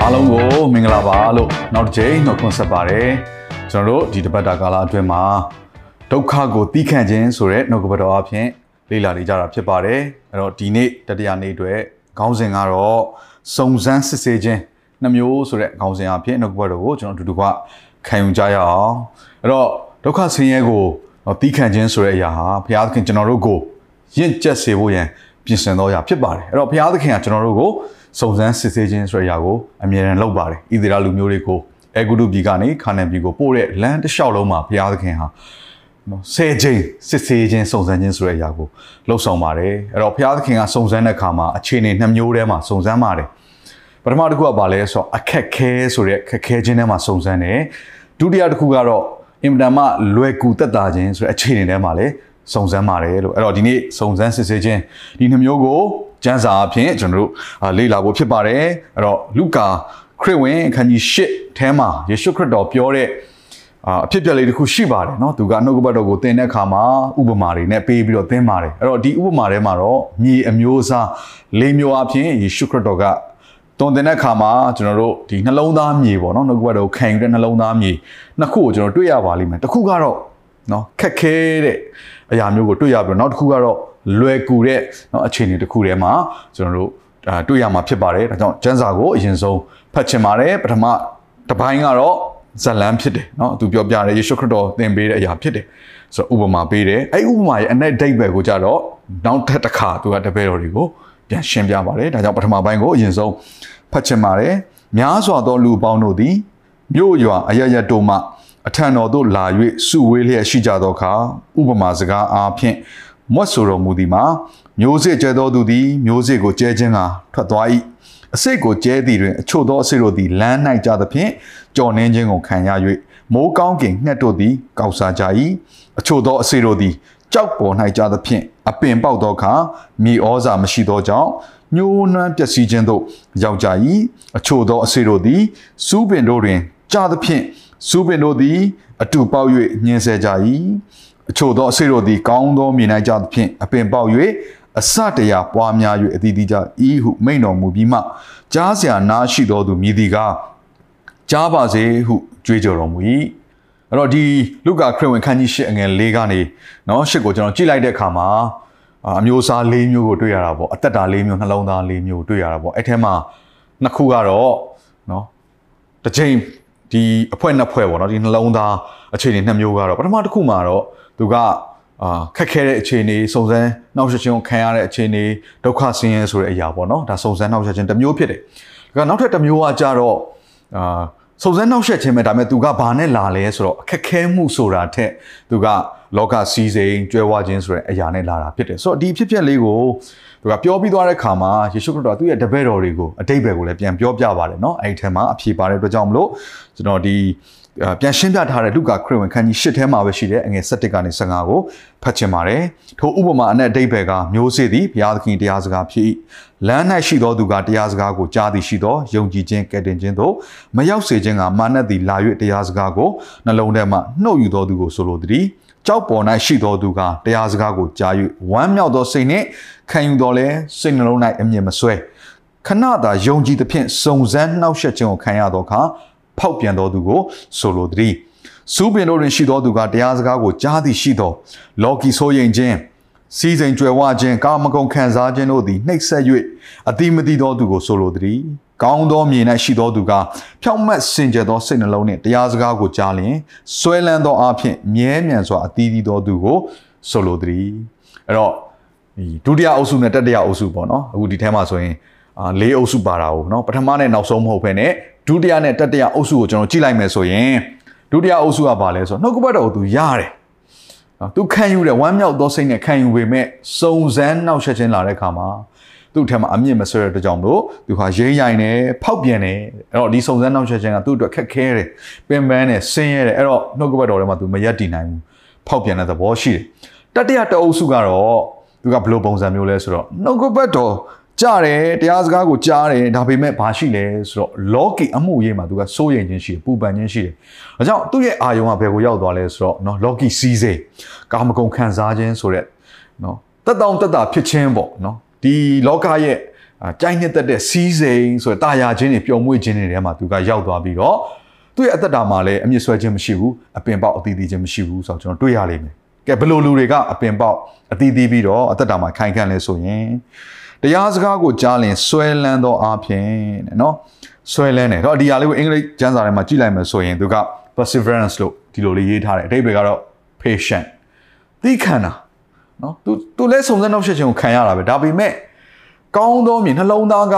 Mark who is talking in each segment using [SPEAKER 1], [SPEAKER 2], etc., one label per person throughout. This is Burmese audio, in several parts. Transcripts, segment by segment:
[SPEAKER 1] အားလုံးကိုမင်္ဂလာပါလို့နောက်တစ်ချိန်နှုတ်ခွန်းဆက်ပါတယ်ကျွန်တော်တို့ဒီတပတ်တာကာလအတွင်းမှာဒုက္ခကိုတီးခန့်ခြင်းဆိုတဲ့နှုတ်ကပတ်တော်အဖြစ်လေ့လာနေကြတာဖြစ်ပါတယ်အဲ့တော့ဒီနေ့တတိယနေ့အတွက်ခေါင်းစဉ်ကတော့စုံစမ်းစစ်ဆေးခြင်းနှမျိုးဆိုတဲ့ခေါင်းစဉ်အဖြစ်နှုတ်ကပတ်တော်ကိုကျွန်တော်အတူတူကခံယူကြရအောင်အဲ့တော့ဒုက္ခဆင်းရဲကိုတီးခန့်ခြင်းဆိုတဲ့အရာဟာဘုရားသခင်ကျွန်တော်တို့ကိုရင့်ကျက်စေဖို့ရန်ပြင်ဆင်တော်အရာဖြစ်ပါတယ်အဲ့တော့ဘုရားသခင်ကကျွန်တော်တို့ကို စုံစမ်းစစ်ဆေးခြင်းဆိုတဲ့အရာကိုအမြဲတမ်းလုပ်ပါတယ်ဣသရေလလူမျိုးတွေကိုအေဂုတုပြည်ကနေခါနန်ပြည်ကိုပို့တဲ့လမ်းတစ်လျှောက်လုံးမှာဘုရားသခင်ဟာနော်ဆယ်ချိန်စစ်ဆေးခြင်းစုံစမ်းခြင်းဆိုတဲ့အရာကိုလှုပ်ဆောင်ပါတယ်အဲ့တော့ဘုရားသခင်ကစုံစမ်းတဲ့အခါမှာအခြေအနေနှစ်မျိုးတည်းမှာစုံစမ်းပါတယ်ပထမတစ်ခုကဘာလဲဆိုတော့အခက်ခဲဆိုတဲ့ခက်ခဲခြင်းထဲမှာစုံစမ်းတယ်ဒုတိယတစ်ခုကတော့အင်မတန်မှလွယ်ကူတက်တာခြင်းဆိုတဲ့အခြေအနေထဲမှာလည်းစုံစမ်းပါတယ်လို့အဲ့တော့ဒီနေ့စုံစမ်းစစ်ဆေးခြင်းဒီနှမျိုးကို ကျမ်းစာအဖြစ်ကျွန်တော်တို့လေ့လာဖို့ဖြစ်ပါတယ်အဲ့တော့လူကာခရစ်ဝင်အခန်းကြီး၈ထဲမှာယေရှုခရစ်တော်ပြောတဲ့အာအဖြစ်ပြက်လေးတစ်ခုရှိပါတယ်เนาะသူကနှုတ်ကပတ်တော်ကိုသင်တဲ့အခါမှာဥပမာတွေနဲ့ပေးပြီးတော့သင်ပါတယ်အဲ့တော့ဒီဥပမာထဲမှာတော့မြေအမျိုးအစားလေးမျိုးအဖြစ်ယေရှုခရစ်တော်ကတုံတင်တဲ့အခါမှာကျွန်တော်တို့ဒီနှလုံးသားမြေပေါ့နော်နှုတ်ကပတ်တော်ခံယူတဲ့နှလုံးသားမြေနှစ်ခုကိုကျွန်တော်တွေ့ရပါလိမ့်မယ်တစ်ခုကတော့နော်ခက်ခဲတဲ့အရာမျိုးကိုတွေ့ရပြီးတော့နောက်တစ်ခုကတော့ လွယ်ကူတဲ့နော်အခြေအနေတစ်ခုထဲမှာကျွန်တော်တို့အာတွေ့ရမှာဖြစ်ပါတယ်ဒါကြောင့်ကျမ်းစာကိုအရင်ဆုံးဖတ်ချင်ပါတယ်ပထမတစ်ပိုင်းကတော့ဇလံဖြစ်တယ်เนาะသူပြောပြတယ်ယေရှုခရစ်တော်သင်ပေးတဲ့အရာဖြစ်တယ်ဆိုတော့ဥပမာပေးတယ်အဲ့ဥပမာရဲ့အ내ဒိတ်ဘယ်ကိုကြတော့နောက်ထပ်တစ်ခါသူကတပည့်တော်တွေကိုပြန်ရှင်းပြပါတယ်ဒါကြောင့်ပထမပိုင်းကိုအရင်ဆုံးဖတ်ချင်ပါတယ်များစွာသောလူပေါင်းတို့သည်မြို့ရွာအရရတို့မှအထံတော်သို့လာ၍စုဝေးလျက်ရှိကြသောအခါဥပမာစကားအားဖြင့် မွတ်ဆိုတော်မူသည်မှာမျိုးစေ့ကျဲသောသူသည်မျိုးစေ့ကိုကျဲခြင်းကထွက်သွား၏အစိတ်ကိုကျဲသည်တွင်အချို့သောအစိတ်တို့သည်လမ်း၌ကြသဖြင့်ကြော်နှင်းခြင်းကိုခံရ၍မိုးကောင်းကင်ငှက်တို့သည်ကောက်စားကြ၏အချို့သောအစိတ်တို့သည်ကြောက်ပေါ်၌ကြသဖြင့်အပင်ပေါက်သောအခါမြေဩဇာမရှိသောကြောင့်ညှိုးနှွမ်းပျက်စီးခြင်းသို့ရောက်ကြ၏အချို့သောအစိတ်တို့သည်စူးပင်တို့တွင်ကြသဖြင့်စူးပင်တို့သည် အတူပေါက်၍ညှင်းဆဲကြ၏ အချို့သောအစိတ်တို့သည်ကောင်းသောမြေ၌ကြသဖြင့်အပင်ပေါက်၍အစတရာပွားများ၍အတီးတီးကြဤဟုမိန်တော်မူပြီးမှကြားเสียနာရှိတော်သူမြည်သည်ကကြားပါစေဟုကြွေးကြော်တော်မူ၏အဲ့တော့ဒီလုကာခရစ်ဝင်ခန်းကြီး၈အငယ်၄ကနေเนาะ၈ကိုကျွန်တော်ကြည့်လိုက်တဲ့အခါမှာအမျိုးအစား၄မျိုးကိုတွေ့ရတာပေါ့အသက်တာ၄မျိုးနှလုံးသား၄မျိုးတွေ့ရတာပေါ့အဲ့ထဲမှာနှစ်ခုကတော့เนาะတစ်ချိန်ဒီအဖွဲနှစ်ဖွဲပေါ့เนาะဒီနှလုံးသားအခြေအနေနှစ်မျိုးကတော့ပထမတစ်ခုမှာတော့ သူကအာခက်ခဲတဲ့အခြေအနေစုံစမ်းနှောက်ယှက်ခြင်းကိုခံရတဲ့အခြေအနေဒုက္ခဆင်းရဲဆိုတဲ့အရာပေါ့နော်ဒါစုံစမ်းနှောက်ယှက်ခြင်းတစ်မျိုးဖြစ်တယ်။ဒါကနောက်ထပ်တစ်မျိုးကကြတော့အာစုံစမ်းနှောက်ယှက်ခြင်းပဲဒါပေမဲ့သူကဘာနဲ့လာလဲဆိုတော့အခက်ခဲမှုဆိုတာထက်သူကလောကစီးစိမ်ကြွယ်ဝခြင်းဆိုတဲ့အရာနဲ့လာတာဖြစ်တယ်။ဆိုတော့ဒီဖြစ်ပျက်လေးကိုသူကပြောပြီးသွားတဲ့ခါမှာယေရှုခရစ်တော်သူ့ရဲ့တပည့်တော်တွေကိုအတိတ်ဘယ်ကိုလည်းပြန်ပြောပြပါတယ်เนาะအဲ့ဒီထဲမှာအဖြေပါတဲ့အတွက်ကြောင့်မလို့ကျွန်တော်ဒီ ပြန်ရှင်းပြထားတဲ့လူကာခရစ်ဝင်ခန်းကြီး၈ထဲမှာပဲရှိတဲ့အငယ်၁၁ကနေ15ကိုဖတ်ချင်ပါတယ်။ထိုဥပမာအနဲ့အတိတ်ဘယ်ကမျိုးစေ့သည်ဘုရားသခင်တရားစကားဖြစ်၏။လမ်း၌ရှိသောသူကတရားစကားကိုကြားသည်ရှိသောယုံကြည်ခြင်းကဲ့တင်ခြင်းတို့မရောက်စေခြင်းကမာနသည်လာ၍တရားစကားကိုနှလုံးထဲမှနှုတ်ယူသောသူကိုဆိုလိုသည်။ကြောက်ပေါ်၌ရှိသောသူကတရားစကားကိုကြား၍ဝမ်းမြောက်သောစိတ်နှင့်ခံယူတော်လဲစိတ်နှလုံး၌အမြင်မဆွဲခဏသာယုံကြည်သဖြင့်စုံစမ်းနှောက်ယှက်ခြင်းကိုခံရသောအခါ ဖောက်ပြန်တော်သူကိုဆိုလိုသည်။စူးပင်တို့တွင်ရှိသောသူကတရားစကားကိုကြားသိရှိသောလော်ကီဆိုရင်ချင်းစီစဉ်ကြွယ်ဝခြင်းကာမဂုဏ်ခံစားခြင်းတို့သည်နှိပ်စက်၍အတိမတိသောသူကိုဆိုလိုသည်။ကောင်းသောမြေ၌ရှိသောသူကဖြောင့်မတ်စင်ကြယ်သောစိတ်နှလုံးနှင့်တရားစကားကိုကြားလျင်ဆွဲလန်းသောအဖြစ်မြဲမြံစွာအတီးတီးသောသူကိုဆိုလိုသည်။အဲ့တော့ဒီဒုတိယအုပ်စုနဲ့တတိယအုပ်စုပေါ့နော်အခုဒီထဲမှာဆိုရင်အာလေးအုပ်စုပါတာကိုနော်ပထမနဲ့နောက်ဆုံးမဟုတ်ဘဲနဲ့ ဒုတိယနဲ့တတိယအုပ်စုကိုကျွန်တော်ကြည့်လိုက်မယ်ဆိုရင်ဒုတိယအုပ်စုကဘာလဲဆိုတော့နှုတ်ကပတ်တော်ကိုသူရတယ်နော်သူခံယူတယ်ဝမ်းမြောက်သောစိတ်နဲ့ခံယူပေမဲ့စုံစမ်းနှောက်ယှက်ခြင်းလာတဲ့အခါမှာသူသူ့ထက်မှာအမြင့်မဆွဲတဲ့အတွက်ကြောင့်မလို့သူဟာရိမ့်ရိုင်နေဖောက်ပြန်နေအဲ့တော့ဒီစုံစမ်းနောက်ချက်ချင်းကသူ့အတွက်ခက်ခဲတယ်ပင်ပန်းတယ်ဆင်းရဲတယ်အဲ့တော့နှုတ်ကပတ်တော်ထဲမှာသူမရက်တည်နိုင်ဘူးဖောက်ပြန်တဲ့သဘောရှိတယ်တတိယတအုပ်စုကတော့သူကဘယ်လိုပုံစံမျိုးလဲဆိုတော့နှုတ်ကပတ်တော် ကြားတယ်တရားစကားကိုကြားတယ်ဒါပေမဲ့ဘာရှိလဲဆိုတော့ logi အမှုရေးမှာသူကစိုးရိမ်ခြင်းရှိတယ်ပူပန်ခြင်းရှိတယ်။အဲကြောင့်သူ့ရဲ့အာယုံကဘယ်ကိုရောက်သွားလဲဆိုတော့နော် logi စီးစိမ်ကာမဂုဏ်ခံစားခြင်းဆိုတဲ့နော်တက်တောင့်တက်တာဖြစ်ခြင်းပေါ့နော်ဒီလောကရဲ့ကြိုက်နှစ်သက်တဲ့စီးစိမ်ဆိုတဲ့တာယာခြင်းတွေပျော်မွေ့ခြင်းတွေထဲမှာသူကရောက်သွားပြီးတော့သူ့ရဲ့အသက်တာမှာလည်းအမြင့်ဆွဲခြင်းမရှိဘူးအပင်ပေါက်အသီးသီးခြင်းမရှိဘူးဆိုတော့ကျွန်တော်တွေ့ရလိမ့်မယ်။ကဲဘယ်လိုလူတွေကအပင်ပေါက်အသီးသီးပြီးတော့အသက်တာမှာခိုင်ခံ့လဲဆိုရင် တရားစကားကိုကြားလင်ဆွဲလန်းသောအဖြစ်တဲ့နော်ဆွဲလန်းတယ်တော့ဒီဟာလေးကိုအင်္ဂလိပ်ကျမ်းစာထဲမှာကြည့်လိုက်မယ်ဆိုရင်သူက perseverance လို့ဒီလိုလေးရေးထားတယ်အတိတ်တွေကတော့ patient သိခံတာနော်သူသူလဲစုံစမ်းနောက်ဆက်ခြင်းကိုခံရတာပဲဒါပေမဲ့ကောင်းသောမြေနှလုံးသားက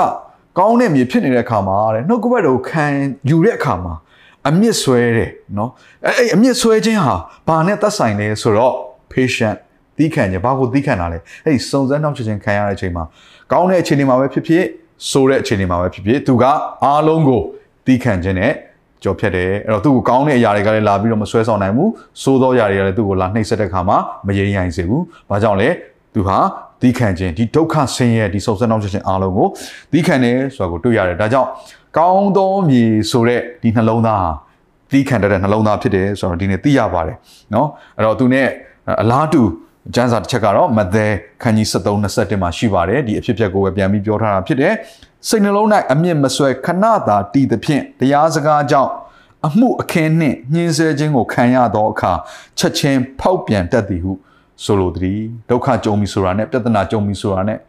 [SPEAKER 1] ကောင်းတဲ့မြေဖြစ်နေတဲ့အခါမှာတဲ့နှုတ်ကပတ်တော်ခံယူတဲ့အခါမှာအမြင့်ဆွဲတယ်နော်အဲအဲ့အမြင့်ဆွဲခြင်းဟာဘာနဲ့သက်ဆိုင်လဲဆိုတော့ patient သီးခံခြင်းဘာကိုသီးခံတာလဲအဲ့ဒီစုံစမ်းနောက်ချက်ချင်းခံရတဲ့အချိန်မှာကောင်းတဲ့အခြေအနေမှာပဲဖြစ်ဖြစ်ဆိုးတဲ့အခြေအနေမှာပဲဖြစ်ဖြစ်သူကအားလုံးကိုသီးခံခြင်းနဲ့ကြော်ဖြတ်တယ်အဲ့တော့သူ့ကိုကောင်းတဲ့အရာတွေကလည်းလာပြီးတော့မဆွဲဆောင်နိုင်ဘူးဆိုးသောအရာတွေကလည်းသူ့ကိုလာနှိပ်စက်တဲ့ခါမှာမယိမ်းရိုင်စေဘူးဘာကြောင့်လဲသူဟာသီးခံခြင်းဒီဒုက္ခဆင်းရဲဒီစုံစမ်းနောက်ချက်ချင်းအားလုံးကိုသီးခံတယ်ဆိုတာကိုတွေ့ရတယ်ဒါကြောင့်ကောင်းသောမြေဆိုတဲ့ဒီနှလုံးသားဟာသီးခံတဲ့နှလုံးသားဖြစ်တယ်ဆိုတော့ဒီနေ့သိရပါတယ်เนาะအဲ့တော့သူနဲ့အလားတူ ကျမ်းစာတစ်ချက်ကတော့မဿဲခန်းကြီး73 21မှာရှိပါတယ်ဒီအဖြစ်အပျက်ကိုပဲပြန်ပြီးပြောထားတာဖြစ်တယ်စိတ်နှလုံး၌အမြင့်မဆွဲခဏသာတည်သဖြင့်တရားစကားကြောင့်အမှုအခင်းနှင့်ညှင်းဆဲခြင်းကိုခံရသောအခါချက်ချင်းဖောက်ပြန်တတ်သည်ဟုဆိုလိုသည်ဒုက္ခကြုံပြီဆိုတာနဲ့ပြဿနာကြုံပြီဆိုတာနဲ့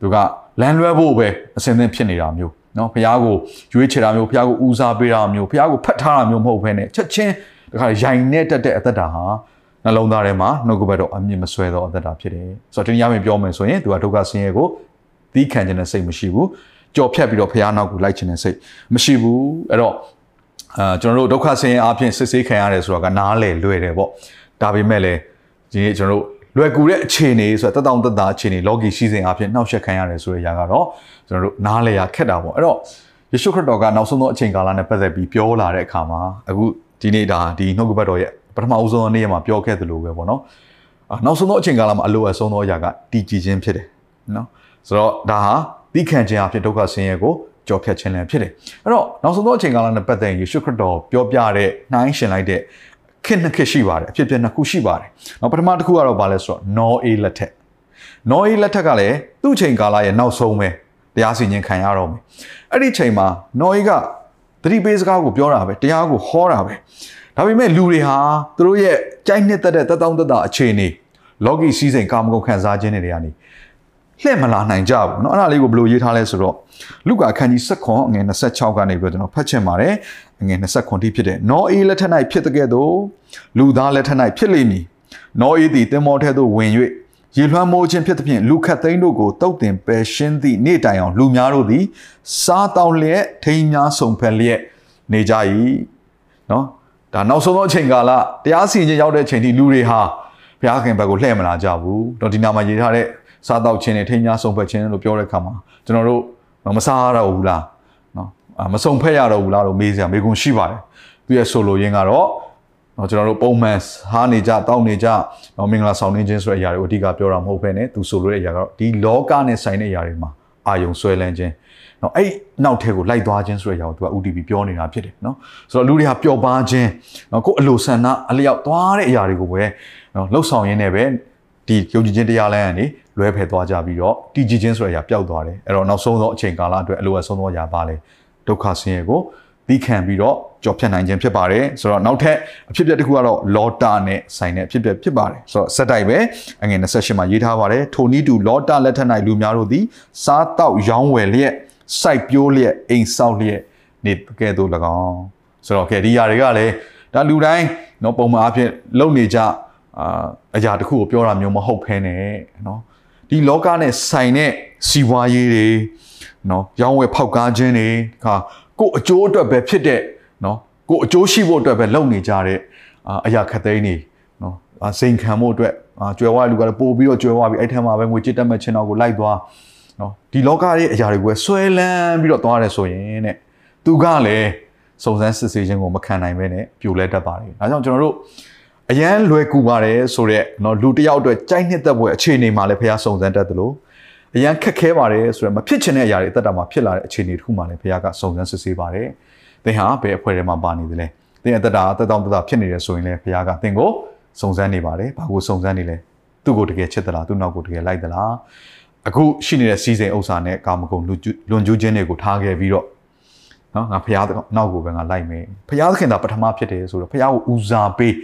[SPEAKER 1] သူကလမ်းလွဲဖို့ပဲအစင်းသင်းဖြစ်နေတာမျိုးเนาะဘုရားကိုရွေးချယ်တာမျိုးဘုရားကိုဦးစားပေးတာမျိုးဘုရားကိုဖတ်ထားတာမျိုးမဟုတ်ဘဲနဲ့ချက်ချင်းတခါရိုင်နေတတ်တဲ့အသက်တာဟာ နှလုံးသားထဲမှာနှုတ်ကပတ်တော်အမြင့်မဆွဲသောအသက်တာဖြစ်တယ်ဆိုတော့တရားမပြောမယ်ဆိုရင်သူကဒုက္ခဆင်းရဲကိုသီးခံခြင်းနဲ့စိတ်မရှိဘူးကြော်ဖြတ်ပြီးတော့ဖះနောက်ကိုလိုက်ခြင်းနဲ့စိတ်မရှိဘူးအဲ့တော့အာကျွန်တော်တို့ဒုက္ခဆင်းရဲအပြင်စစ်ဆေးခံရတယ်ဆိုတာကနားလေလွယ်တယ်ပေါ့ဒါပေမဲ့လည်းဒီနေ့ကျွန်တော်တို့လွယ်ကူတဲ့အခြေအနေဆိုတော့တက်တောင့်တက်တာအခြေအနေလော်ဂီရှိစဉ်အပြင်နှောက်ယှက်ခံရတယ်ဆိုတဲ့အရာကတော့ကျွန်တော်တို့နားလေရခက်တာပေါ့အဲ့တော့ယေရှုခရစ်တော်ကနောက်ဆုံးသောအချိန်ကာလနဲ့ပတ်သက်ပြီးပြောလာတဲ့အခါမှာအခုဒီနေ့ဒါဒီနှုတ်ကပတ်တော်ရဲ့ ပထမဦးဆုံးနေ့ရက်မှာပြောခဲ့သလိုပဲပေါ့နော်အာနောက်ဆုံးသောအချိန်ကာလမှာအလိုအဆုံးသောအရာကတည်ကြည်ခြင်းဖြစ်တယ်နော်ဆိုတော့ဒါဟာသီးခံခြင်းအဖြစ်ဒုက္ခဆင်းရဲကိုကြော်ဖြတ်ခြင်းလည်းဖြစ်တယ်အဲ့တော့နောက်ဆုံးသောအချိန်ကာလနဲ့ပတ်သက်ရင်ယေရှုခရစ်တော်ပြောပြတဲ့နှိုင်းရှင်လိုက်တဲ့ခေတ်နှစ်ခေတ်ရှိပါတယ်အဖြစ်ပြနှစ်ခုရှိပါတယ်နောက်ပထမတစ်ခုကတော့ဘာလဲဆိုတော့နော်အေးလက်ထက်နော်အေးလက်ထက်ကလည်းသူ့အချိန်ကာလရဲ့နောက်ဆုံးပဲတရားစီရင်ခံရတော့မယ်အဲ့ဒီချိန်မှာနော်အေးကသတိပေးစကားကိုပြောတာပဲတရားကိုဟောတာပဲ ဒါပေမဲ့လူတွေဟာသူတို့ရဲ့ကြိုက်နှစ်သက်တဲ့တက်တောင့်တက်တာအခြေအနေလော်ဂီစီးစိမ်ကာမဂုဏ်ခံစားခြင်းတွေကနေလှည့်မလာနိုင်ကြဘူးเนาะအဲ့ဒါလေးကိုဘယ်လိုရေးထားလဲဆိုတော့လူကာခန်းကြီး7အငယ်26ကနေပြီးတော့ကျွန်တော်ဖတ်ချင်ပါတယ်အငယ်29တိဖြစ်တဲ့နောအေးလက်ထက်၌ဖြစ်တဲ့ကဲ့သို့လူသားလက်ထက်၌ဖြစ်လိမ့်မည်နောအေးသည်တင်မောထဲသို့ဝင်၍ရေလွှမ်းမိုးခြင်းဖြစ်သဖြင့်လူခတ်သိန်းတို့ကိုတုတ်တင်ပယ်ရှင်းသည့်နေ့တိုင်အောင်လူများတို့သည်စားတောင်းလျက်ထိန်းများဆုံဖက်လျက်နေကြ၏เนาะ ဒါနောက်ဆုံးသောအချိန်ကာလတရားစီရင်ခြင်းရောက်တဲ့အချိန်ထိလူတွေဟာဘုရားခင်ဘက်ကိုလှည့်မလာကြဘူးတော့ဒီနာမှာရေးထားတဲ့စားတော့ခြင်းနဲ့ထိန်းများဆုံးဖက်ခြင်းလို့ပြောတဲ့အခါမှာကျွန်တော်တို့မစားရတော့ဘူးလားနော်မဆုံးဖက်ရတော့ဘူးလားလို့မေးစရာမေးခွန်းရှိပါတယ်သူရဲ့ဆိုလိုရင်းကတော့နော်ကျွန်တော်တို့ပုံမှန်ဟားနေကြတောက်နေကြနော်မင်္ဂလာဆောင်နေခြင်းဆိုတဲ့အရာတွေကိုအဓိကပြောတာမဟုတ်ဘဲနဲ့သူဆိုလိုတဲ့အရာကတော့ဒီလောကနဲ့ဆိုင်တဲ့အရာတွေမှာအာယုံဆွဲလန်းခြင်း နော်အဲ့နောက်ထဲကိုလိုက်သွားခြင်းဆိုတဲ့အရာကိုသူက UDP ပြောနေတာဖြစ်တယ်နော်ဆိုတော့လူတွေဟာပျော်ပါခြင်းနော်ကိုယ်အလိုဆန္ဒအလျောက်သွားတဲ့အရာတွေကိုပဲနော်လှုပ်ဆောင်ရင်းနဲ့ပဲဒီယုံကြည်ခြင်းတရားလမ်းကနေလွဲဖယ်သွားကြပြီးတော့တည်ကြည်ခြင်းဆိုတဲ့အရာပျောက်သွားတယ်အဲ့တော့နောက်ဆုံးသောအချိန်ကာလအတွက်အလိုအဆုံးသောအရာပါလေဒုက္ခဆင်းရဲကိုပြီးခံပြီးတော့ကြော်ဖြတ်နိုင်ခြင်းဖြစ်ပါတယ်ဆိုတော့နောက်ထပ်အဖြစ်အပျက်တစ်ခုကတော့လောတာနဲ့ဆိုင်တဲ့အဖြစ်အပျက်ဖြစ်ပါတယ်ဆိုတော့စက်တိုက်ပဲအငယ်28မှာရေးထားပါတယ်ထိုနည်းတူလောတာလက်ထက်၌လူများတို့သည်စားတောက်ရောင်းဝယ်လျက် စိုက်ပျိုးလျက်အိမ်ဆောက်လျက်နေကဲ့သို့၎င်းဆိုတော့ကဲဒီຢာတွေကလည်းဒါလူတိုင်းเนาะပုံမှန်အဖြစ်လုပ်နေကြအာအရာတစ်ခုကိုပြောတာမျိုးမဟုတ်ဖ ೇನೆ เนาะဒီလောကနဲ့ဆိုင်တဲ့စီဝါရေးတွေเนาะရောင်းဝယ်ဖောက်ကားခြင်းတွေခါကိုအကျိုးအတွက်ပဲဖြစ်တဲ့เนาะကိုအကျိုးရှိဖို့အတွက်ပဲလုပ်နေကြတဲ့အရာခက်သိန်းတွေเนาะစိန်ခံဖို့အတွက်ကျွဲဝါလူကလည်းပို့ပြီးတော့ကျွဲဝါပြီးအဲ့ထက်မှာပဲငွေကြစ်တက်မဲ့ချင်းတော့ကိုလိုက်သွား နော်ဒီလောကရဲ့အရာတွေကိုဆွဲလန်းပြီးတော့သွားတယ်ဆိုရင်တဲ့သူကလည်းစုံစမ်းစစ်ဆေးခြင်းကိုမခံနိုင်ပဲနဲ့ပြိုလဲတတ်ပါတယ်။ဒါကြောင့်ကျွန်တော်တို့အရန်လွယ်ကူပါတယ်ဆိုတော့နော်လူတစ်ယောက်အတွက်ကြိုက်နှစ်သက်ပွဲအခြေအနေမှာလည်းဖះစုံစမ်းတတ်တယ်လို့အရန်ခက်ခဲပါတယ်ဆိုတော့မဖြစ်ချင်တဲ့အရာတွေအသက်တာမှာဖြစ်လာတဲ့အခြေအနေတစ်ခုမှလည်းဖះကစုံစမ်းစစ်ဆေးပါတယ်။သင်ဟာဘယ်အဖွဲ့ထဲမှာပါနေသလဲ။သင်အသက်တာအသက်တောင်တသာဖြစ်နေတယ်ဆိုရင်လည်းဖះကသင်ကိုစုံစမ်းနေပါတယ်။ဘာကိုစုံစမ်းနေလဲ။သူ့ကိုတကယ်ချစ်သလားသူ့နောက်ကိုတကယ်လိုက်သလား။ အခုရှိနေတဲ့စီစဉ်ဥစ္စာနဲ့ကာမဂုဏ်လွန်ကျူးခြင်းတွေကိုထားခဲ့ပြီးတော့နော်ငါဖះနောက်ကိုပဲငါလိုက်မယ်ဖះသခင်သာပထမဖြစ်တယ်ဆိုတော့ဖះကိုဦးစားပေး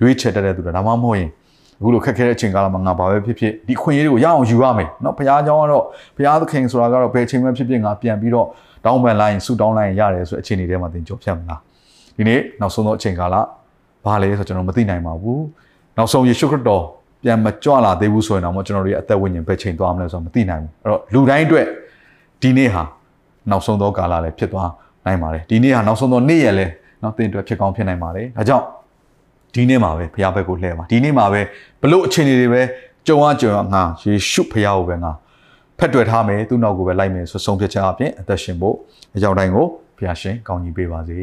[SPEAKER 1] ရွေးချယ်တတ်တဲ့သူတွေဒါမှမဟုတ်ရင်အခုလိုခက်ခဲတဲ့အချိန်ကာလမှာငါဘာပဲဖြစ်ဖြစ်ဒီခွင့်ရတွေကိုရအောင်ယူရမယ်เนาะဘုရားကျောင်းကတော့ဘုရားသခင်ဆိုတာကတော့ဘယ်ချိန်မှဖြစ်ဖြစ်ငါပြန်ပြီးတော့တောင်းပန်လိုက်ရင်ဆူတောင်းလိုက်ရင်ရတယ်ဆိုအခြေအနေထဲမှာသင်ကြော်ဖြတ်မလားဒီနေ့နောက်ဆုံးသောအချိန်ကာလဘာလဲဆိုတော့ကျွန်တော်မသိနိုင်ပါဘူးနောက်ဆုံးယေရှုခရစ်တော် ပြန်မကြွလာသေးဘူးဆိုရင်တော့ကျွန်တော်တို့ရဲ့အသက်ဝိညာဉ်ပဲချိန်သွားမလဲဆိုတော့မသိနိုင်ဘူးအဲ့တော့လူတိုင်းအတွက်ဒီနေ့ဟာနောက်ဆုံးသောကာလလည်းဖြစ်သွားနိုင်ပါတယ်ဒီနေ့ဟာနောက်ဆုံးသောနေ့ရက်လည်းနော်တင်အတွက်ဖြစ်ကောင်းဖြစ်နိုင်ပါတယ်ဒါကြောင့်ဒီနေ့မှာပဲဘုရားဘက်ကိုလှည့်ပါဒီနေ့မှာပဲဘလို့အခြေအနေတွေပဲကြုံရကြုံရငါယေရှုဘုရားကိုပဲငါဖက်တွယ်ထားမယ်သူ့နောက်ကိုပဲလိုက်မယ်ဆိုဆုံးဖြတ်ချက်အပြင်အသက်ရှင်ဖို့အကြောင်းတိုင်းကိုဘုရားရှင်ကောင်းကြီးပေးပါစေ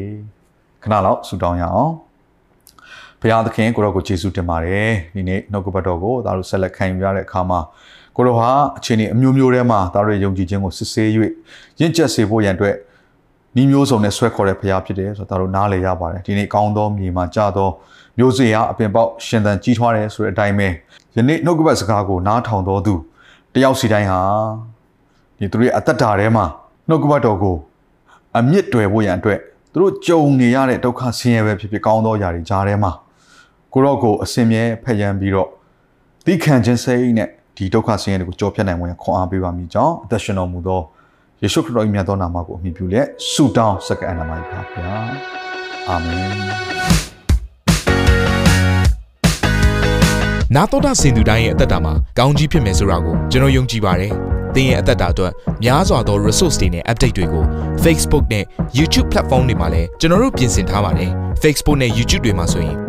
[SPEAKER 1] ခဏလောက်ဆုတောင်းရအောင် ဘုရားသခင်ကိုရောကိုယေရှုတင်ပါတယ်ဒီနေ့နှုတ်ကပတ်တော်ကိုဒါတို့ဆက်လက်ခံယူရတဲ့အခါမှာကိုရောဟာအခြေအနေအမျိုးမျိုးထဲမှာဒါတို့ယုံကြည်ခြင်းကိုစစ်ဆေး၍ရင့်ကျက်စေဖို့ရန်အတွက်ဤမျိုးစုံနဲ့ဆွဲခေါ်တဲ့ဘုရားဖြစ်တယ်ဆိုတော့ဒါတို့နားလည်ရပါတယ်ဒီနေ့ကောင်းသောမြေမှာကြာသောမျိုးစေ့ဟာအပင်ပေါက်ရှင်သန်ကြီးထွားတယ်ဆိုတဲ့အတိုင်းပဲယနေ့နှုတ်ကပတ်စကားကိုနားထောင်တော်သူတယောက်စီတိုင်းဟာဒီသူတို့ရဲ့အသက်တာထဲမှာနှုတ်ကပတ်တော်ကိုအမြင့်တွယ်ဖို့ရန်အတွက်သူတို့ကြုံနေရတဲ့ဒုက္ခဆင်းရဲပဲဖြစ်ဖြစ်ကောင်းသောຢာတွေကြားထဲမှာ ကိုရော့ကိုအစင်မြဲဖက်ရန်ပြီးတော့တိခံခြင်းစိတ်နဲ့ဒီဒုက္ခဆင်းရဲတွေကိုကြော်ဖြတ်နိုင်ဝင်ခွန်အားပေးပါမိကြောင်းအသက်ရှင်တော်မူသောယေရှုခရစ်တော်၏မြတ်သောနာမကိုအမိပြုလျက်ဆုတောင်းစက္ကအနာမပါဗျာအာမင်
[SPEAKER 2] နာတော်တာစင်သူတိုင်းရဲ့အသက်တာမှာကောင်းကြီးဖြစ်မယ်ဆိုတာကိုကျွန်တော်ယုံကြည်ပါတယ်။သင်ရဲ့အသက်တာအတွက်များစွာသော resource တွေနဲ့ update တွေကို Facebook နဲ့ YouTube platform တွေမှာလည်းကျွန်တော်တို့ပြင်ဆင်ထားပါတယ်။ Facebook နဲ့ YouTube တွေမှာဆိုရင်